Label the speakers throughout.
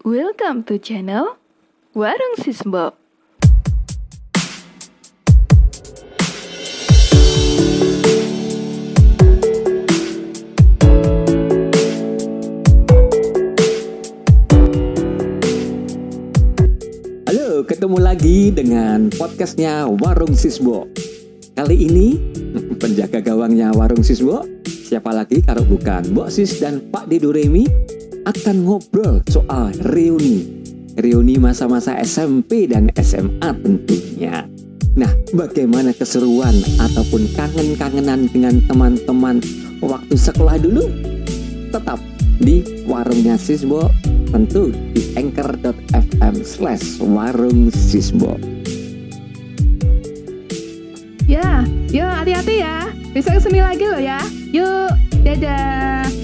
Speaker 1: Welcome to channel Warung Sisbo.
Speaker 2: Halo, ketemu lagi dengan podcastnya Warung Sisbo. Kali ini penjaga gawangnya Warung Sisbo, siapa lagi kalau bukan Mbok Sis dan Pak Dedoremi akan ngobrol soal reuni. Reuni masa-masa SMP dan SMA tentunya. Nah, bagaimana keseruan ataupun kangen-kangenan dengan teman-teman waktu sekolah dulu? Tetap di warungnya Sisbo tentu di anchor.fm slash warung sisbo
Speaker 1: Ya, yuk hati-hati ya. Besok ke sini lagi loh ya. Yuk, dadah.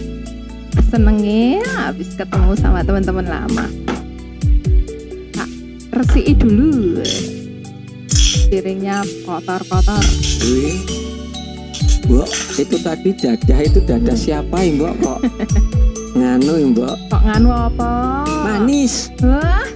Speaker 1: Senengnya habis ketemu sama teman-teman lama. Nah, resiki dulu. Piringnya kotor-kotor.
Speaker 2: Mbok, itu tadi dadah itu dadah siapa ya Mbok kok nganu ya Mbok
Speaker 1: Kok nganu apa?
Speaker 2: manis
Speaker 1: Wah,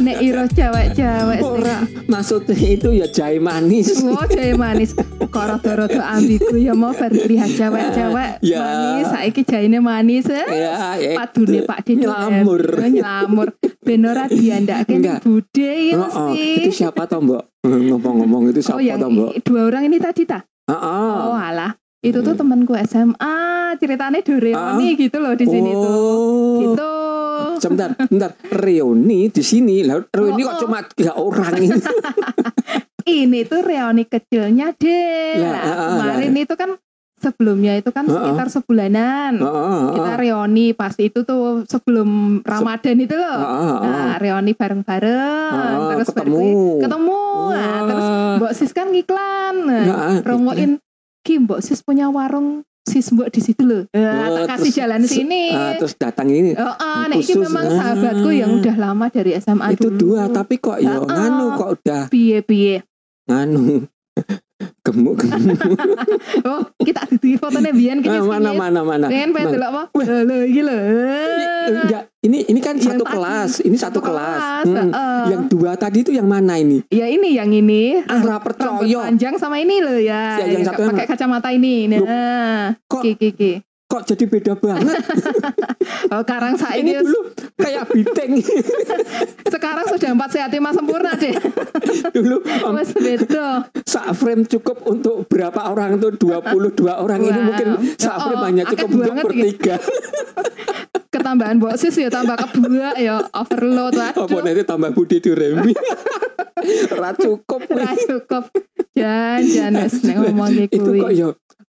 Speaker 1: nek iro cewek-cewek
Speaker 2: ora maksudnya itu ya jahe manis
Speaker 1: Oh, jahe manis. Kok rada-rada ambigu ya mau lihat cewek-cewek
Speaker 2: Ya.
Speaker 1: manis. Saiki jahine manis eh.
Speaker 2: ya ya
Speaker 1: Padune Pak Dede.
Speaker 2: Nylamur.
Speaker 1: Eh, Nylamur. Ben ora diandake bude ya
Speaker 2: Oh, oh, itu siapa toh Mbok ngomong-ngomong itu
Speaker 1: Oh,
Speaker 2: siapa
Speaker 1: yang
Speaker 2: toh Mbok
Speaker 1: dua orang ini tadi ta?
Speaker 2: Heeh.
Speaker 1: Oh, alah. Itu tuh
Speaker 2: Hmm.
Speaker 1: temanku SMA, ceritanya Doraemon gitu loh di sini tuh.
Speaker 2: oh
Speaker 1: Gitu.
Speaker 2: sebentar sebentar reuni di sini lah reuni
Speaker 1: Oh,
Speaker 2: kok
Speaker 1: oh.
Speaker 2: cuma tiga orang ini
Speaker 1: Ini tuh reuni kecilnya deh. Nah,
Speaker 2: ah, ah,
Speaker 1: kemarin itu kan sebelumnya itu kan
Speaker 2: ah.
Speaker 1: sekitar sebulanan.
Speaker 2: Heeh,
Speaker 1: kita
Speaker 2: heeh.
Speaker 1: reuni pas itu tuh sebelum Ramadan itu loh.
Speaker 2: Heeh, heeh.
Speaker 1: Nah, reuni bareng-bareng
Speaker 2: Ah,
Speaker 1: terus
Speaker 2: ketemu.
Speaker 1: ketemu. Nah, terus. Mbok Sis kan ngiklan. Nah,
Speaker 2: Nah,
Speaker 1: Promoin Ki Mbok Sis punya warung Sis Mbok di situ loh. Nah,
Speaker 2: Oh,
Speaker 1: tak kasih
Speaker 2: terus-
Speaker 1: jalan sini.
Speaker 2: Ah, terus datang ini
Speaker 1: Oh, ah, nek iki
Speaker 2: khusus.
Speaker 1: memang
Speaker 2: Ah.
Speaker 1: sahabatku yang udah lama dari SMA
Speaker 2: itu
Speaker 1: dulu.
Speaker 2: dua tapi kok ya
Speaker 1: Ah, ah.
Speaker 2: nganu kok udah
Speaker 1: piye-piye.
Speaker 2: Nganu gemuk gemuk
Speaker 1: Oh, kita di fotonya biyen
Speaker 2: Ah, mana mana mana
Speaker 1: Pengen pengen delok apa? Lho, lho, iki lho.
Speaker 2: enggak ini ini kan
Speaker 1: Yang
Speaker 2: satu
Speaker 1: tadi.
Speaker 2: kelas ini satu kelas Hmm.
Speaker 1: heeh.
Speaker 2: yang dua tadi itu yang mana ini
Speaker 1: Ya ini yang ini.
Speaker 2: Ora
Speaker 1: Rambut
Speaker 2: percaya
Speaker 1: panjang sama ini loh ya.
Speaker 2: Ya, yang satu
Speaker 1: pakai kacamata ini. Nah,
Speaker 2: kok-
Speaker 1: ki ki ki.
Speaker 2: Kok jadi beda banget
Speaker 1: Oh, sekarang saya
Speaker 2: ini dulu kayak biteng
Speaker 1: sekarang sudah empat sehat lima sempurna deh.
Speaker 2: dulu
Speaker 1: beda.
Speaker 2: sak frame cukup untuk berapa orang tuh 22 orang ini
Speaker 1: Wow.
Speaker 2: mungkin sak frame
Speaker 1: Oh,
Speaker 2: hanya cukup untuk bertiga
Speaker 1: Ketambahan boksis ya tambah kebuak ya overload
Speaker 2: apa
Speaker 1: waduh.
Speaker 2: nanti tambah budi duremi ora cukup
Speaker 1: Ora cukup. Jan jan nek ngomong iki
Speaker 2: itu kok ya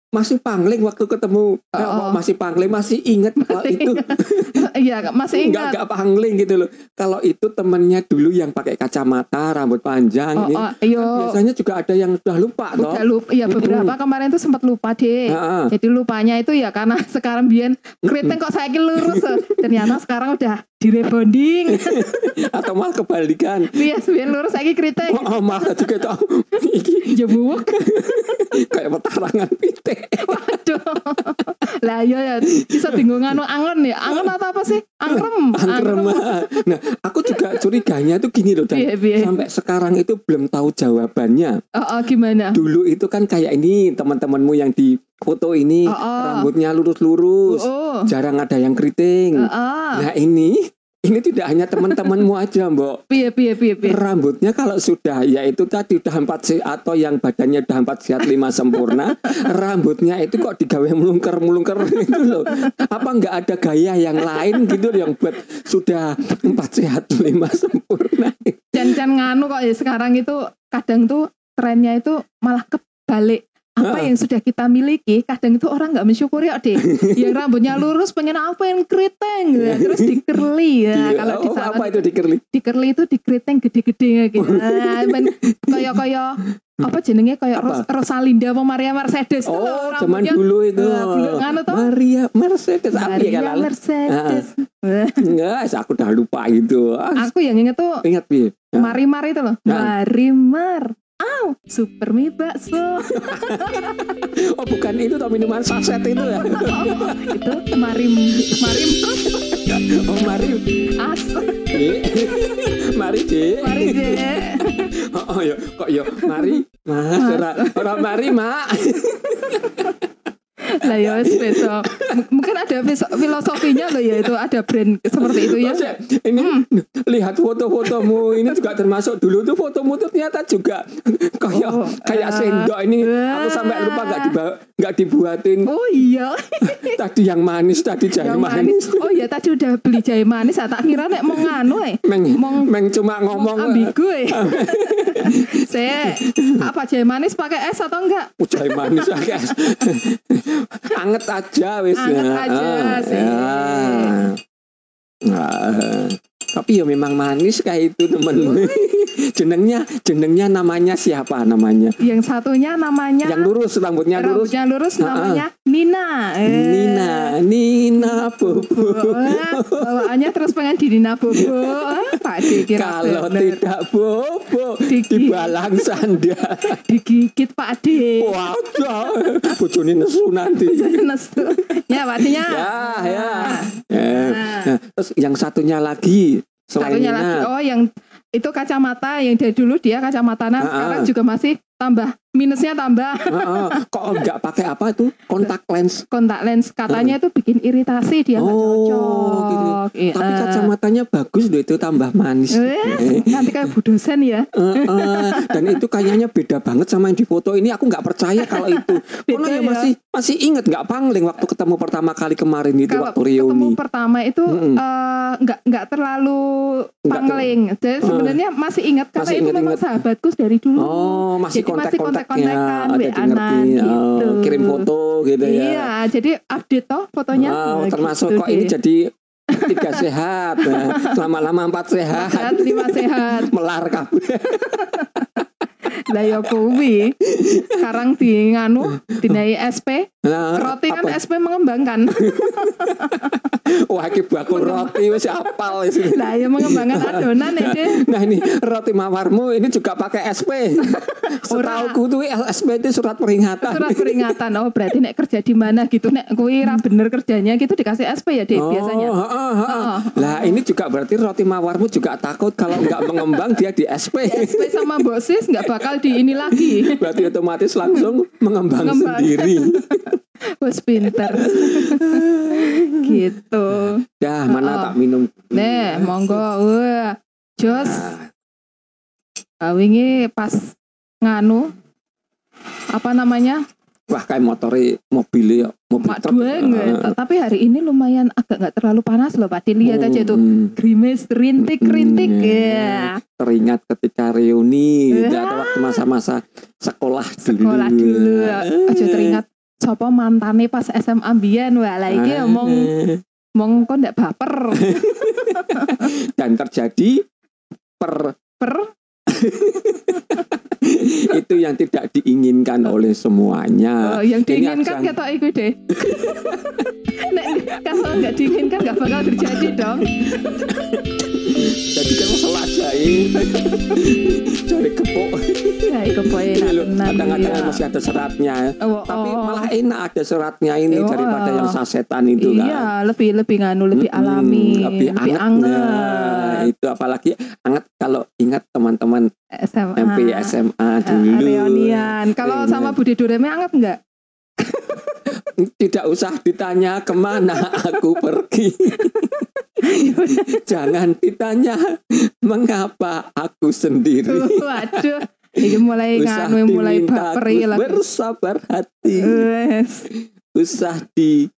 Speaker 2: masih pangling waktu ketemu Eh,
Speaker 1: Oh.
Speaker 2: kok masih pangling masih inget kalau itu
Speaker 1: Iya, masih ingat.
Speaker 2: enggak pangling gitu loh kalau itu temennya dulu yang pakai kacamata rambut panjang
Speaker 1: Oh,
Speaker 2: ini
Speaker 1: oh, iyo.
Speaker 2: biasanya juga ada yang udah lupa toh
Speaker 1: Udah lupa, ya beberapa kemarin tuh sempat lupa deh.
Speaker 2: Heeh.
Speaker 1: Jadi lupanya itu ya karena sekarang biar keriting kok saya lurus. Ternyata sekarang udah direbonding.
Speaker 2: atau malah kebalikan
Speaker 1: Bias biar lurus saya keriting.
Speaker 2: oh, oh, malah juga iki
Speaker 1: Jebuk.
Speaker 2: kayak petarangan pite
Speaker 1: Waduh. Lah iya ya bisa bingung anu angon ya. Angon atau apa sih? Angkrem.
Speaker 2: angkrem nah aku juga curiganya tuh gini loh dan
Speaker 1: Piye piye.
Speaker 2: sampai sekarang itu belum tahu jawabannya
Speaker 1: Oh, oh, gimana?
Speaker 2: dulu itu kan kayak ini teman-temanmu yang di foto ini
Speaker 1: Oh, oh.
Speaker 2: rambutnya lurus-lurus
Speaker 1: Oh.
Speaker 2: jarang ada yang keriting
Speaker 1: Oh, oh.
Speaker 2: nah ini ini tidak hanya teman-temanmu aja mbok
Speaker 1: Piye piye piye piye.
Speaker 2: rambutnya kalau sudah yaitu tadi udah empat se atau yang badannya udah empat sehat lima sempurna rambutnya itu kok digawe melungker melungker itu loh apa nggak ada gaya yang lain gitu yang buat sudah empat sehat lima sempurna
Speaker 1: Jan-jan nganu kok ya sekarang itu kadang tuh trennya itu malah kebalik. Apa yang sudah kita miliki, kadang itu orang nggak mensyukuri kok deh. yang rambutnya lurus pengen apa yang keriting, ya. terus dikerli ya.
Speaker 2: Iya,
Speaker 1: Kalau di
Speaker 2: oh,
Speaker 1: sana
Speaker 2: apa itu dikerli
Speaker 1: dikerli itu dikeriting gede-gede gitu. Nah, ben kaya kaya apa jenenge kaya
Speaker 2: Apa?
Speaker 1: Ros Rosalinda apa Maria Mercedes itu loh,
Speaker 2: oh zaman
Speaker 1: rambutnya.
Speaker 2: dulu itu
Speaker 1: Nah, nganu toh.
Speaker 2: Maria Mercedes apa ya
Speaker 1: Maria
Speaker 2: kalau
Speaker 1: Mercedes.
Speaker 2: enggak aku udah lupa gitu Ah,
Speaker 1: Aku yang inget tuh
Speaker 2: ingat bi
Speaker 1: Marimar itu loh.
Speaker 2: Nah.
Speaker 1: Marimar. Aw, super mie bakso.
Speaker 2: oh bukan itu toh minuman saset itu ya
Speaker 1: itu marim marim
Speaker 2: oh Mario
Speaker 1: as.
Speaker 2: Mari, Dik.
Speaker 1: Mari Dek.
Speaker 2: Oh, oh ya, kok ya mari, Mas. Ora ora mari, Mak.
Speaker 1: Lah ya wis besok. Mungkin ada filosofinya loh ya itu ada brand seperti itu ya.
Speaker 2: Mas, ini lihat foto-fotomu ini juga termasuk dulu tuh fotomu tuh ternyata juga kayak
Speaker 1: Oh,
Speaker 2: kayak
Speaker 1: eh,
Speaker 2: sendok ini aku sampai lupa nggak dibawa nggak dibuatin
Speaker 1: Oh iya,
Speaker 2: tadi yang manis tadi jahe
Speaker 1: yang
Speaker 2: manis.
Speaker 1: manis. Oh iya tadi udah beli jahe manis, tak kira nek mau nganu eh.
Speaker 2: Meng,
Speaker 1: Mong-
Speaker 2: meng cuma ngomong
Speaker 1: ambigu eh. Saya apa jahe manis pakai es atau enggak?
Speaker 2: "Oh, jahe manis ah, guys. Anget aja wis
Speaker 1: Anget
Speaker 2: ya.
Speaker 1: aja,
Speaker 2: Ah,
Speaker 1: sih.
Speaker 2: ya. Nah, tapi ya memang manis kayak itu temen jenengnya jenengnya namanya siapa namanya
Speaker 1: Yang satunya namanya
Speaker 2: yang lurus rambutnya lurus
Speaker 1: rambutnya lurus namanya Nina. Eh.
Speaker 2: Nina Nina Bobo
Speaker 1: bawaannya terus pengen di Nina Bobo. Ah, Pak
Speaker 2: kalau
Speaker 1: bener.
Speaker 2: tidak Bobo dibalang sandal
Speaker 1: digigit Pak D.
Speaker 2: waduh bojone nesu nanti
Speaker 1: Nesu. Ya, Pak
Speaker 2: ya ya. Eh,
Speaker 1: Nah.
Speaker 2: nah, terus yang satunya lagi
Speaker 1: Satunya lagi, oh yang itu kacamata yang dari dulu dia kacamata. Nah
Speaker 2: Ah, ah.
Speaker 1: sekarang juga masih tambah minusnya tambah.
Speaker 2: Heeh. kok nggak pakai apa tuh kontak lens.
Speaker 1: Kontak lens. Katanya itu bikin iritasi dia nggak
Speaker 2: Oh,
Speaker 1: cocok. Iya.
Speaker 2: tapi kacamatanya bagus deh itu tambah manis.
Speaker 1: Eh, nanti kayak bu dosen ya.
Speaker 2: Eh, eh, dan itu kayaknya beda banget sama yang di foto ini. Aku nggak percaya kalau itu. Karena ya. masih masih inget nggak pangling waktu ketemu pertama kali kemarin itu
Speaker 1: kalau
Speaker 2: waktu
Speaker 1: ketemu
Speaker 2: reuni
Speaker 1: pertama itu eh, nggak nggak terlalu pangling. jadi sebenarnya masih ingat karena
Speaker 2: Masih
Speaker 1: itu memang
Speaker 2: ingat-ingat.
Speaker 1: sahabatku dari dulu.
Speaker 2: Oh masih kontak-kontaknya
Speaker 1: kontak-kontakan,
Speaker 2: ada di
Speaker 1: WA-an
Speaker 2: ngerti.
Speaker 1: gitu.
Speaker 2: Oh, kirim foto gitu ya.
Speaker 1: Iya jadi update toh fotonya. Nah,
Speaker 2: termasuk
Speaker 1: gitu
Speaker 2: kok ini
Speaker 1: deh.
Speaker 2: jadi tiga sehat. Nah, lama-lama empat sehat.
Speaker 1: Sehat lima sehat.
Speaker 2: Melar kabeh
Speaker 1: lah ya kuwi sekarang di nganu dinai SP
Speaker 2: Nah,
Speaker 1: roti kan? SP mengembangkan
Speaker 2: wah iki bakul roti wis apal wis.
Speaker 1: lah ya mengembangkan adonan ya deh
Speaker 2: Nah ini roti mawarmu ini juga pakai SP. Setauku tuh SP itu surat peringatan.
Speaker 1: surat peringatan oh berarti nek kerja di mana gitu nek kuwi ra bener kerjanya gitu dikasih SP ya deh
Speaker 2: Oh,
Speaker 1: biasanya
Speaker 2: heeh, heeh.
Speaker 1: Heeh.
Speaker 2: Lah ini juga berarti roti mawarmu juga takut kalau nggak mengembang dia di SP.
Speaker 1: SP sama bosis nggak bakal di ini lagi.
Speaker 2: Berarti otomatis langsung mengembang,
Speaker 1: Mengembang.
Speaker 2: sendiri.
Speaker 1: bos pinter. Gitu.
Speaker 2: Dah mana
Speaker 1: Heeh.
Speaker 2: tak minum.
Speaker 1: nih monggo. Wah jos.
Speaker 2: Nah,
Speaker 1: ah, wingi pas nganu. Apa namanya
Speaker 2: wah kayak motori mobil ya, mobil
Speaker 1: mak enggak tapi hari ini lumayan agak nggak terlalu panas loh Pak dilihat aja tuh
Speaker 2: Hmm.
Speaker 1: grimis rintik rintik
Speaker 2: Hmm.
Speaker 1: ya
Speaker 2: teringat ketika reuni
Speaker 1: Wah.
Speaker 2: atau waktu masa-masa sekolah dulu.
Speaker 1: sekolah dulu
Speaker 2: Ah.
Speaker 1: aja teringat sopo mantane pas SMA mbiyen wah lah iki
Speaker 2: Ah.
Speaker 1: omong mong kok ndak baper
Speaker 2: dan terjadi per
Speaker 1: per
Speaker 2: itu yang tidak diinginkan oleh semuanya.
Speaker 1: oh, yang diinginkan
Speaker 2: ajang-
Speaker 1: ketok iku deh Nek, kalau nggak diinginkan nggak bakal terjadi dong
Speaker 2: Jadi kan masalah jahit, cari kepok.
Speaker 1: ya poe
Speaker 2: Ini loh,
Speaker 1: tenan
Speaker 2: Kadang-kadang
Speaker 1: iya.
Speaker 2: masih ada seratnya.
Speaker 1: Oh,
Speaker 2: Tapi
Speaker 1: oh.
Speaker 2: malah enak ada seratnya ini
Speaker 1: Oh,
Speaker 2: daripada yang sasetan itu
Speaker 1: iya
Speaker 2: kan.
Speaker 1: lebih lebih nganu lebih
Speaker 2: Mm-mm,
Speaker 1: alami
Speaker 2: lebih,
Speaker 1: lebih
Speaker 2: anget. Nah,
Speaker 1: anget
Speaker 2: itu apalagi anget kalau ingat teman-teman
Speaker 1: SMA
Speaker 2: MP SMA
Speaker 1: Eh,
Speaker 2: dulu.
Speaker 1: reunian kalau sama Budi Dureme anget nggak
Speaker 2: Tidak usah ditanya ke mana aku pergi. Jangan ditanya mengapa aku sendiri.
Speaker 1: waduh. Ini mulai
Speaker 2: Usah
Speaker 1: nganu mulai baper lagi.
Speaker 2: bersabar hati.
Speaker 1: Wes,
Speaker 2: Usah di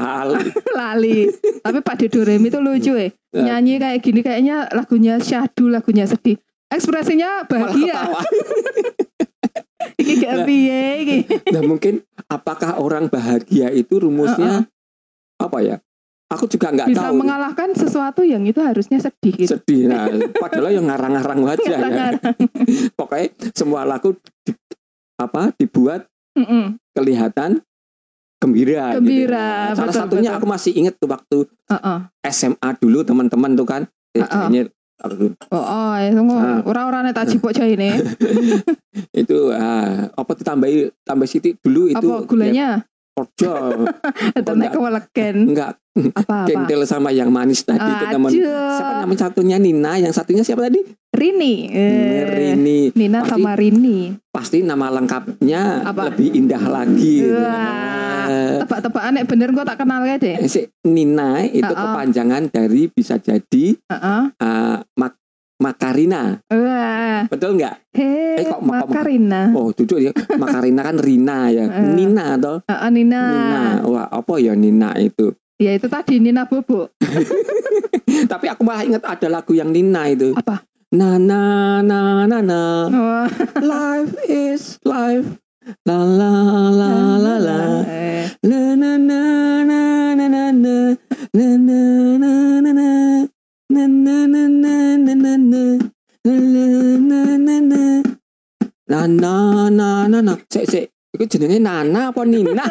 Speaker 2: al
Speaker 1: lali. Tapi Pak Doremi itu lucu ya nyanyi kayak gini kayaknya lagunya syahdu lagunya sedih. Ekspresinya bahagia piye iki
Speaker 2: Nah mungkin apakah orang bahagia itu rumusnya apa ya? Aku juga nggak
Speaker 1: bisa
Speaker 2: tahu.
Speaker 1: mengalahkan sesuatu yang itu harusnya sedih gitu
Speaker 2: Sedih. Nah, padahal yang ngarang-ngarang wajah ya.
Speaker 1: Ngarang-ngarang.
Speaker 2: Pokoknya semua lagu di- apa dibuat
Speaker 1: Mm-mm.
Speaker 2: kelihatan gembira. gitu.
Speaker 1: Gembira,
Speaker 2: Salah
Speaker 1: betul,
Speaker 2: satunya
Speaker 1: betul.
Speaker 2: aku masih inget tuh waktu
Speaker 1: Heeh.
Speaker 2: SMA dulu teman-teman tuh kan. Eh,
Speaker 1: Uh-uh.
Speaker 2: ini
Speaker 1: Oh, oh, ya tunggu.
Speaker 2: Ah.
Speaker 1: Ora-ora nek tak jipuk cah ini.
Speaker 2: itu ah, apa ditambahi tambah sitik dulu itu
Speaker 1: Apa gulanya?
Speaker 2: ya, Orjo.
Speaker 1: Tenek keweleken.
Speaker 2: Enggak,
Speaker 1: Apa apa?
Speaker 2: kentil sama yang manis tadi itu teman.
Speaker 1: Aduh.
Speaker 2: Siapa nama satunya Nina, yang satunya siapa tadi?
Speaker 1: Rini. Eh,
Speaker 2: Rini.
Speaker 1: Nina
Speaker 2: Pasti-
Speaker 1: sama Rini.
Speaker 2: Pasti nama lengkapnya
Speaker 1: Apa?
Speaker 2: lebih indah lagi.
Speaker 1: Wah.
Speaker 2: Eh,
Speaker 1: Tebak-tebakan nek bener gua tak kenal ya deh.
Speaker 2: Eh, si Nina itu
Speaker 1: Uh-uh.
Speaker 2: kepanjangan dari bisa jadi
Speaker 1: Heeh.
Speaker 2: uh, mak Makarina,
Speaker 1: Wah.
Speaker 2: betul nggak?
Speaker 1: Hei,
Speaker 2: Eh, kok mak-
Speaker 1: Makarina.
Speaker 2: Oh, duduk ya. Makarina kan Rina ya.
Speaker 1: Uh.
Speaker 2: Nina atau
Speaker 1: Heeh, Nina.
Speaker 2: Nina. Wah, apa ya Nina itu?
Speaker 1: Ya itu tadi Nina Bobo.
Speaker 2: Tapi aku malah ingat ada lagu yang Nina itu.
Speaker 1: Apa?
Speaker 2: Na na na na na.
Speaker 1: Oh.
Speaker 2: Life is life. La la la la la.
Speaker 1: Eh,
Speaker 2: La na na na na na na. Na na na na na. Na na na na na na na. La la na na na. Na na na na na. Sik sik. Iku jenenge Nana apa Nina?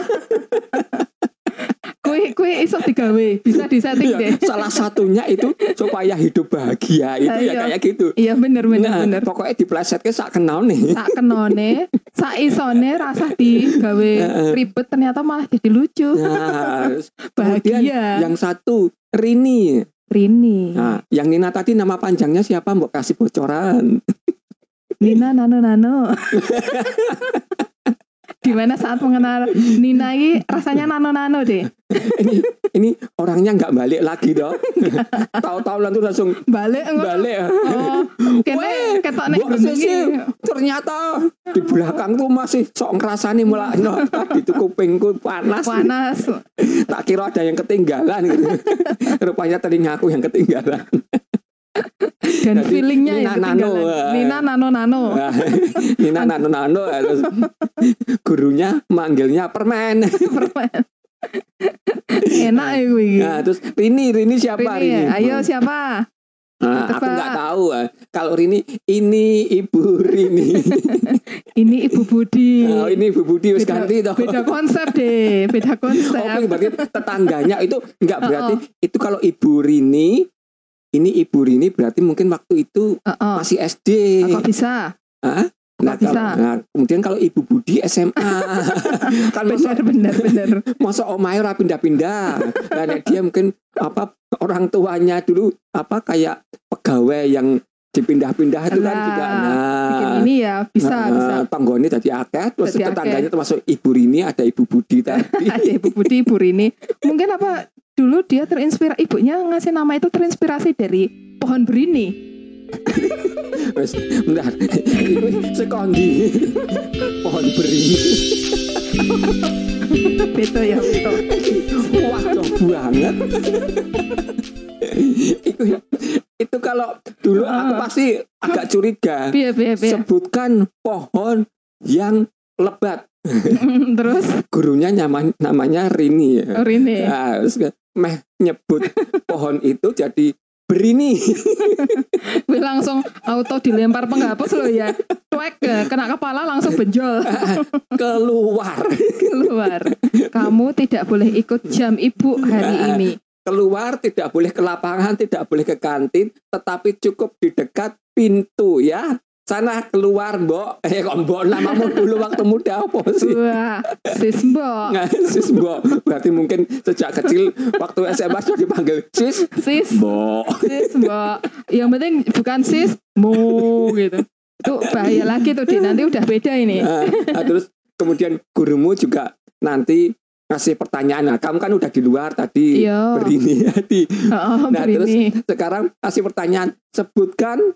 Speaker 1: Kue iso digawe, bisa disetting deh.
Speaker 2: Iya, salah satunya itu supaya hidup bahagia itu ya
Speaker 1: Iya.
Speaker 2: kayak gitu.
Speaker 1: Iya bener bener
Speaker 2: Nah,
Speaker 1: bener.
Speaker 2: pokoknya diplesetke sak kenal nih.
Speaker 1: Tak kenone, sak isone rasa digawe
Speaker 2: Heeh.
Speaker 1: ribet ternyata malah jadi lucu.
Speaker 2: Nah, kemudian
Speaker 1: Bahagia.
Speaker 2: yang satu Rini.
Speaker 1: Rini.
Speaker 2: Nah, yang Nina tadi nama panjangnya siapa? Mbok kasih bocoran.
Speaker 1: Nina Nano Nano. Di mana saat mengenal Nina ini rasanya Nano Nano deh.
Speaker 2: ini ini orangnya nggak balik lagi dong. Tahu-tahu langsung langsung
Speaker 1: Balik
Speaker 2: balik.
Speaker 1: Oh, kene ketok nek
Speaker 2: ternyata di belakang tuh masih sok ngerasani mulai no, tadi tuh kupingku panas.
Speaker 1: panas.
Speaker 2: Tak kira ada yang ketinggalan gitu. Rupanya telingaku yang ketinggalan.
Speaker 1: Dan
Speaker 2: Jadi,
Speaker 1: feelingnya
Speaker 2: Nina
Speaker 1: yang
Speaker 2: Nano, eh.
Speaker 1: Nina Nano Nano.
Speaker 2: Nah, Nina nano nano terus gurunya manggilnya permen.
Speaker 1: Permen. Enak ya gue.
Speaker 2: Nah, terus Rini, Rini siapa
Speaker 1: Rini,
Speaker 2: Rini?
Speaker 1: ya? ayo siapa?
Speaker 2: Nah, aku nggak tahu. ah. Kalau Rini, ini Ibu Rini.
Speaker 1: Ini Ibu Budi.
Speaker 2: oh, ini Ibu Budi wis
Speaker 1: Beda-
Speaker 2: ganti toh.
Speaker 1: Beda konsep deh, beda
Speaker 2: Oh,
Speaker 1: konsep.
Speaker 2: berarti tetangganya itu enggak berarti
Speaker 1: Oh,
Speaker 2: itu kalau Ibu Rini ini Ibu Rini berarti mungkin waktu itu
Speaker 1: Heeh.
Speaker 2: masih SD.
Speaker 1: Kok bisa?
Speaker 2: Hah? Nah,
Speaker 1: bisa?
Speaker 2: kalau- nah, kemudian kalau Ibu Budi SMA kan masa
Speaker 1: Benar, benar, benar.
Speaker 2: masa omae ora pindah-pindah. Nah, nek dia mungkin apa orang tuanya dulu apa kayak pegawai yang dipindah-pindah itu kan
Speaker 1: Nah,
Speaker 2: juga
Speaker 1: Bikin
Speaker 2: nah
Speaker 1: ini ya, bisa,
Speaker 2: nah,
Speaker 1: bisa.
Speaker 2: Tanggone tadi akeh terus
Speaker 1: akeh.
Speaker 2: tetangganya termasuk Ibu Rini ada Ibu Budi tadi.
Speaker 1: Ada Ibu Budi, Ibu Rini. Mungkin apa dulu dia terinspirasi ibunya ngasih nama itu terinspirasi dari pohon berini.
Speaker 2: Wes, bentar. Sekondi. Pohon beringin.
Speaker 1: Betul ya, betul.
Speaker 2: Wah, banget. itu ya. Itu kalau dulu aku pasti agak curiga.
Speaker 1: Biar, biar, biar.
Speaker 2: Sebutkan pohon yang lebat.
Speaker 1: Terus
Speaker 2: Gurunya nyaman, namanya Rini ya.
Speaker 1: oh, Rini.
Speaker 2: Nah, terus meh nyebut pohon itu jadi berini.
Speaker 1: Gue langsung auto dilempar penghapus loh ya. Cuek ya, kena kepala langsung benjol
Speaker 2: Keluar.
Speaker 1: keluar. Kamu tidak boleh ikut jam ibu hari ini.
Speaker 2: keluar tidak boleh ke lapangan, tidak boleh ke kantin, tetapi cukup di dekat pintu ya. Sana keluar, Mbok. Eh kok Mbok namamu dulu waktu muda apa sih?
Speaker 1: Wah, sis mbok,
Speaker 2: Nggak, sis Mbok. Berarti mungkin sejak kecil waktu SMA sudah dipanggil sis
Speaker 1: sis,
Speaker 2: Mbok.
Speaker 1: sis mbok. Yang penting bukan sis, mu gitu. Itu bahaya lagi tuh, Di. nanti udah beda ini.
Speaker 2: Nah, nah, terus kemudian gurumu juga nanti ngasih pertanyaan. Nah, kamu kan udah di luar tadi
Speaker 1: Iya.
Speaker 2: berini tadi.
Speaker 1: Oh,
Speaker 2: Nah, terus
Speaker 1: berini.
Speaker 2: sekarang kasih pertanyaan sebutkan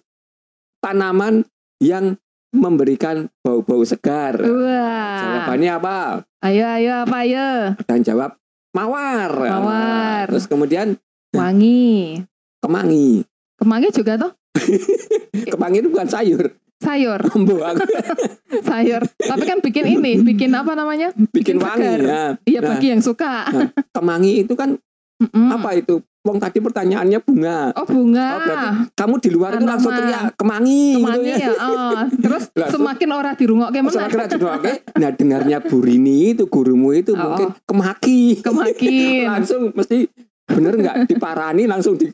Speaker 2: tanaman yang memberikan bau-bau segar
Speaker 1: Wah,
Speaker 2: jawabannya apa
Speaker 1: ayo ayo apa ayo?
Speaker 2: dan jawab mawar
Speaker 1: Mawar.
Speaker 2: terus kemudian
Speaker 1: Wangi.
Speaker 2: kemangi
Speaker 1: Kemangi juga tuh
Speaker 2: kemangi itu bukan sayur
Speaker 1: sayur, sayur. Tapi kan bikin ini, bikin apa namanya?
Speaker 2: bikin
Speaker 1: Bikin
Speaker 2: wangi ya
Speaker 1: Iya
Speaker 2: Nah.
Speaker 1: bagi yang suka.
Speaker 2: Nah, kemangi itu kan
Speaker 1: Mm-mm.
Speaker 2: apa itu Wong tadi pertanyaannya bunga
Speaker 1: Oh bunga.
Speaker 2: Oh, berarti kamu di luar itu langsung teriak kemangi,
Speaker 1: Kemangi
Speaker 2: gitu ya.
Speaker 1: ya. oh. Terus
Speaker 2: Langsung.
Speaker 1: semakin orang dirungokke
Speaker 2: Masalah
Speaker 1: meneh.
Speaker 2: kira didoake. Nah dengarnya Bu Rini itu gurumu itu
Speaker 1: Oh.
Speaker 2: mungkin kemaki.
Speaker 1: Kemakin.
Speaker 2: langsung mesti bener nggak diparani langsung di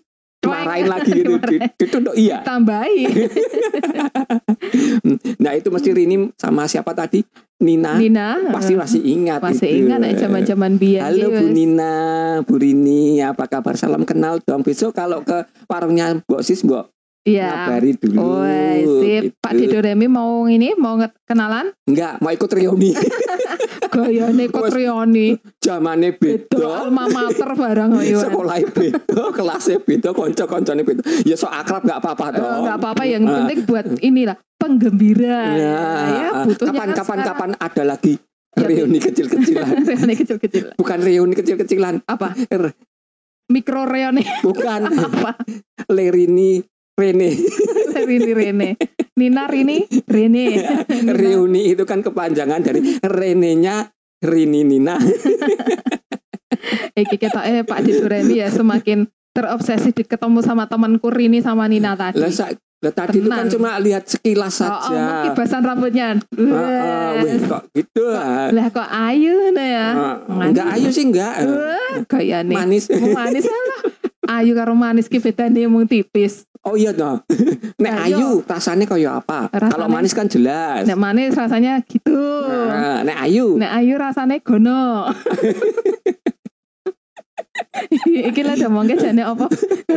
Speaker 2: marahin lagi gitu dituntut iya
Speaker 1: tambahi
Speaker 2: nah itu mesti Rini sama siapa tadi Nina,
Speaker 1: Nina
Speaker 2: pasti masih ingat
Speaker 1: masih
Speaker 2: itu.
Speaker 1: ingat zaman-zaman biyen
Speaker 2: Halo
Speaker 1: iki
Speaker 2: Bu. Nina, Bu Rini, apa kabar? Salam kenal dong. Besok kalau ke warungnya Mbok Sis, Mbok
Speaker 1: iya
Speaker 2: ngabari dulu.
Speaker 1: Oh, sip. Pak
Speaker 2: Gitu.
Speaker 1: Dido Remi mau ini mau kenalan?
Speaker 2: Enggak, mau ikut reuni.
Speaker 1: Gayane kok
Speaker 2: Wes.
Speaker 1: Trioni.
Speaker 2: Zamane
Speaker 1: Beda alma mater barang kok Iwan.
Speaker 2: Sekolahnya beda, kelasnya beda, konco-koncone beda. Ya so akrab nggak apa-apa
Speaker 1: Eh,
Speaker 2: dong.
Speaker 1: nggak apa-apa yang
Speaker 2: Ah.
Speaker 1: penting buat inilah penggembira.
Speaker 2: Ya,
Speaker 1: ya butuhnya
Speaker 2: kapan
Speaker 1: kan
Speaker 2: kapan
Speaker 1: sekarang.
Speaker 2: kapan ada lagi
Speaker 1: Ya,
Speaker 2: reuni kecil-kecilan.
Speaker 1: Reoni kecil-kecil.
Speaker 2: Bukan reuni kecil-kecilan,
Speaker 1: Apa?
Speaker 2: Er.
Speaker 1: Mikro reoni
Speaker 2: bukan
Speaker 1: apa?
Speaker 2: Lerini Rene.
Speaker 1: Rini Rene. Nina Rini Rene. Nina.
Speaker 2: Reuni itu kan kepanjangan dari Renenya Rini Nina.
Speaker 1: Eh kita eh Pak Dido Remi ya semakin terobsesi di ketemu sama temanku Rini sama Nina tadi.
Speaker 2: Lah sa- lah tadi itu kan
Speaker 1: Tenang.
Speaker 2: cuma lihat sekilas
Speaker 1: Oh, oh,
Speaker 2: saja.
Speaker 1: kibasan rambutnya.
Speaker 2: Heeh, weh,
Speaker 1: Wes.
Speaker 2: kok gitu. ah.
Speaker 1: Lah kok ayu nah ya.
Speaker 2: Ah, enggak ayu sih enggak.
Speaker 1: Wah, gayane.
Speaker 2: Manis.
Speaker 1: Mau manis lah. Ayu karo manis ki bedane mung tipis.
Speaker 2: Oh iya toh. Nek
Speaker 1: Nah,
Speaker 2: ayu rasanya kayak apa?
Speaker 1: Rasanya-
Speaker 2: Kalau manis kan jelas.
Speaker 1: Nek manis rasanya gitu.
Speaker 2: Nah, nek ayu.
Speaker 1: Nek ayu rasanya gono. Iki lah mongke jane apa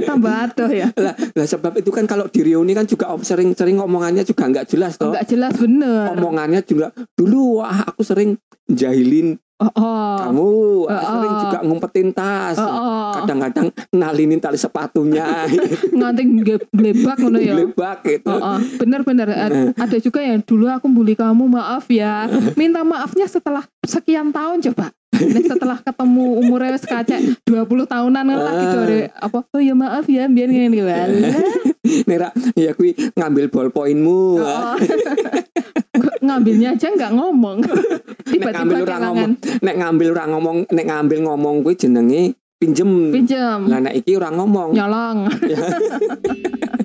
Speaker 1: tambah adoh ya.
Speaker 2: Lah, lah sebab itu kan kalau di reuni kan juga sering-sering ngomongannya juga enggak jelas toh.
Speaker 1: Enggak jelas bener.
Speaker 2: Omongannya juga dulu wah aku sering jahilin
Speaker 1: Oh, oh.
Speaker 2: kamu,
Speaker 1: Oh,
Speaker 2: sering
Speaker 1: oh.
Speaker 2: juga ngumpetin tas.
Speaker 1: Oh, oh.
Speaker 2: Kadang-kadang nalinin tali sepatunya.
Speaker 1: Nganti nge- glebak ngono ya.
Speaker 2: Glebak gitu.
Speaker 1: Oh, oh. bener bener
Speaker 2: Nah.
Speaker 1: Ad- ada juga yang dulu aku bully kamu maaf ya minta maafnya setelah sekian tahun coba Nek setelah ketemu umurnya wis kacek 20 tahunan lagi
Speaker 2: Ah.
Speaker 1: dore apa oh ya maaf ya biar ngene iki walah
Speaker 2: Nera, ya kui ngambil ballpointmu.
Speaker 1: Oh. Ngambilnya aja nggak ngomong tiba-tiba kelangan
Speaker 2: ngomong, nek ngambil orang ngomong, nek ngambil ngomong kui jenenge pinjem.
Speaker 1: pinjam
Speaker 2: Lah nek iki orang ngomong.
Speaker 1: nyolong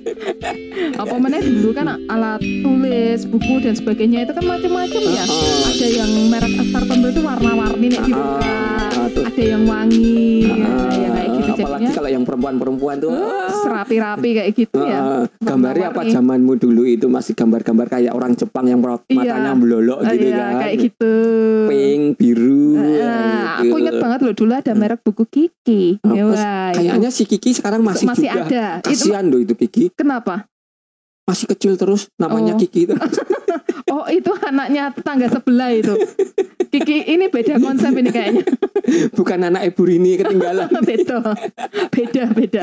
Speaker 1: apa mana dulu kan alat tulis buku dan sebagainya itu kan macam-macam ya.
Speaker 2: Heeh.
Speaker 1: ada yang merek tertentu itu warna-warni nih dibuka
Speaker 2: Ah, tuh.
Speaker 1: ada yang wangi ya,
Speaker 2: Ah,
Speaker 1: ya kayak gitu
Speaker 2: apalagi
Speaker 1: jadinya
Speaker 2: kalau yang perempuan-perempuan tuh
Speaker 1: uh, serapi-rapi kayak gitu ya.
Speaker 2: Ah, gambarnya apa zamanmu dulu itu masih gambar-gambar kayak orang Jepang yang
Speaker 1: Iya.
Speaker 2: matanya melolok
Speaker 1: Ah,
Speaker 2: gitu
Speaker 1: iya,
Speaker 2: kan?
Speaker 1: kayak gitu.
Speaker 2: Pink biru
Speaker 1: Ah,
Speaker 2: ya,
Speaker 1: aku
Speaker 2: gitu.
Speaker 1: ingat banget loh dulu ada merek buku Kiki.
Speaker 2: Ah,
Speaker 1: ya, wah,
Speaker 2: kayaknya si Kiki sekarang masih,
Speaker 1: masih
Speaker 2: juga.
Speaker 1: ada. Itu
Speaker 2: kasihan loh itu Kiki
Speaker 1: kenapa?
Speaker 2: Masih kecil terus namanya
Speaker 1: Oh.
Speaker 2: Kiki itu.
Speaker 1: Oh itu anaknya tetangga sebelah itu. Kiki ini beda konsep ini kayaknya.
Speaker 2: Bukan anak ibu Rini ketinggalan.
Speaker 1: Beda beda beda.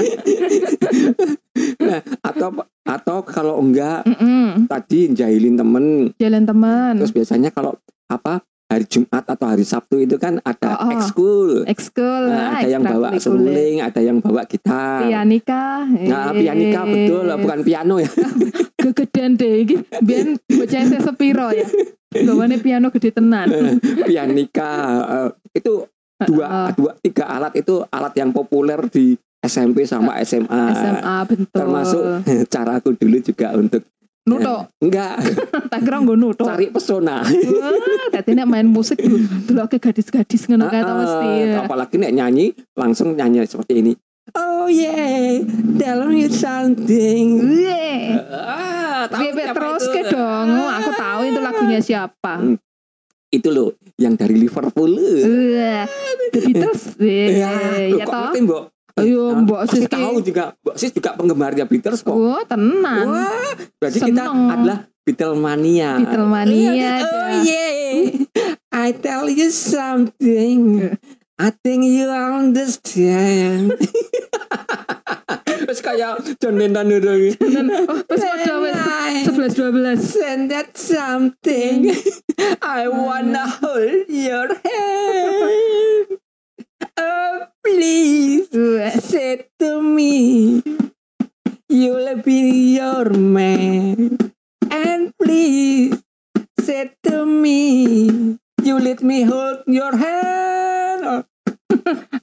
Speaker 2: Nah, atau atau kalau enggak
Speaker 1: Mm-mm.
Speaker 2: tadi jahilin temen.
Speaker 1: Jalan teman
Speaker 2: terus biasanya kalau apa hari Jumat atau hari Sabtu itu kan ada
Speaker 1: Oh, oh.
Speaker 2: ekskul
Speaker 1: ekskul
Speaker 2: Nah, ada yang bawa seruling, ada yang bawa gitar.
Speaker 1: pianika
Speaker 2: Nah, pianika betul, bukan piano ya.
Speaker 1: kegedean deh iki biyen bocah SMP sepiro ya gawane piano gede tenan
Speaker 2: pianika eh, itu dua,
Speaker 1: Heeh.
Speaker 2: dua, tiga alat itu alat yang populer di SMP sama SMA.
Speaker 1: SMA bentuk
Speaker 2: Termasuk cara aku dulu juga untuk
Speaker 1: nuto
Speaker 2: enggak
Speaker 1: tak kira nggo nuto
Speaker 2: cari pesona.
Speaker 1: wah dadi nek main musik dulu oke gadis-gadis ngono kae ta
Speaker 2: Ah,
Speaker 1: mesti ya.
Speaker 2: Apalagi nek nyanyi langsung nyanyi seperti ini. Oh yeah, tell me something. Ah, tahu
Speaker 1: Bebek
Speaker 2: siapa
Speaker 1: terus
Speaker 2: itu?
Speaker 1: ke dong. Aku tahu itu lagunya siapa.
Speaker 2: Hmm. Itu loh, yang dari Liverpool.
Speaker 1: Wah, The Beatles.
Speaker 2: Ya,
Speaker 1: ya toh.
Speaker 2: ngerti, Mbok?
Speaker 1: Ayo
Speaker 2: Nah,
Speaker 1: Mbok
Speaker 2: pasti
Speaker 1: Siski.
Speaker 2: tahu juga. Mbok Sis juga penggemarnya Beatles kok.
Speaker 1: Oh, tenan.
Speaker 2: Wah, berarti kita
Speaker 1: Seneng.
Speaker 2: adalah Beatlemania.
Speaker 1: Beatlemania,
Speaker 2: Oh
Speaker 1: dah.
Speaker 2: yeah, I tell you something. I think you understand. Terus kayak John Lennon itu.
Speaker 1: Oh, wis padha wis 11 12.
Speaker 2: Send that something. I wanna hold your hand. Oh, please say to me, you'll be your man. And please say to me, you let me hold your hand.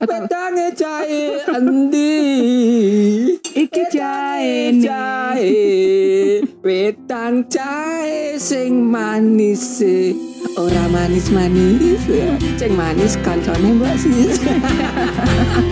Speaker 2: Petangnya cair endi
Speaker 1: Iki jae
Speaker 2: jae Petang cae sing manis e. Ora manis-manis. Sing manis kancane mbak sis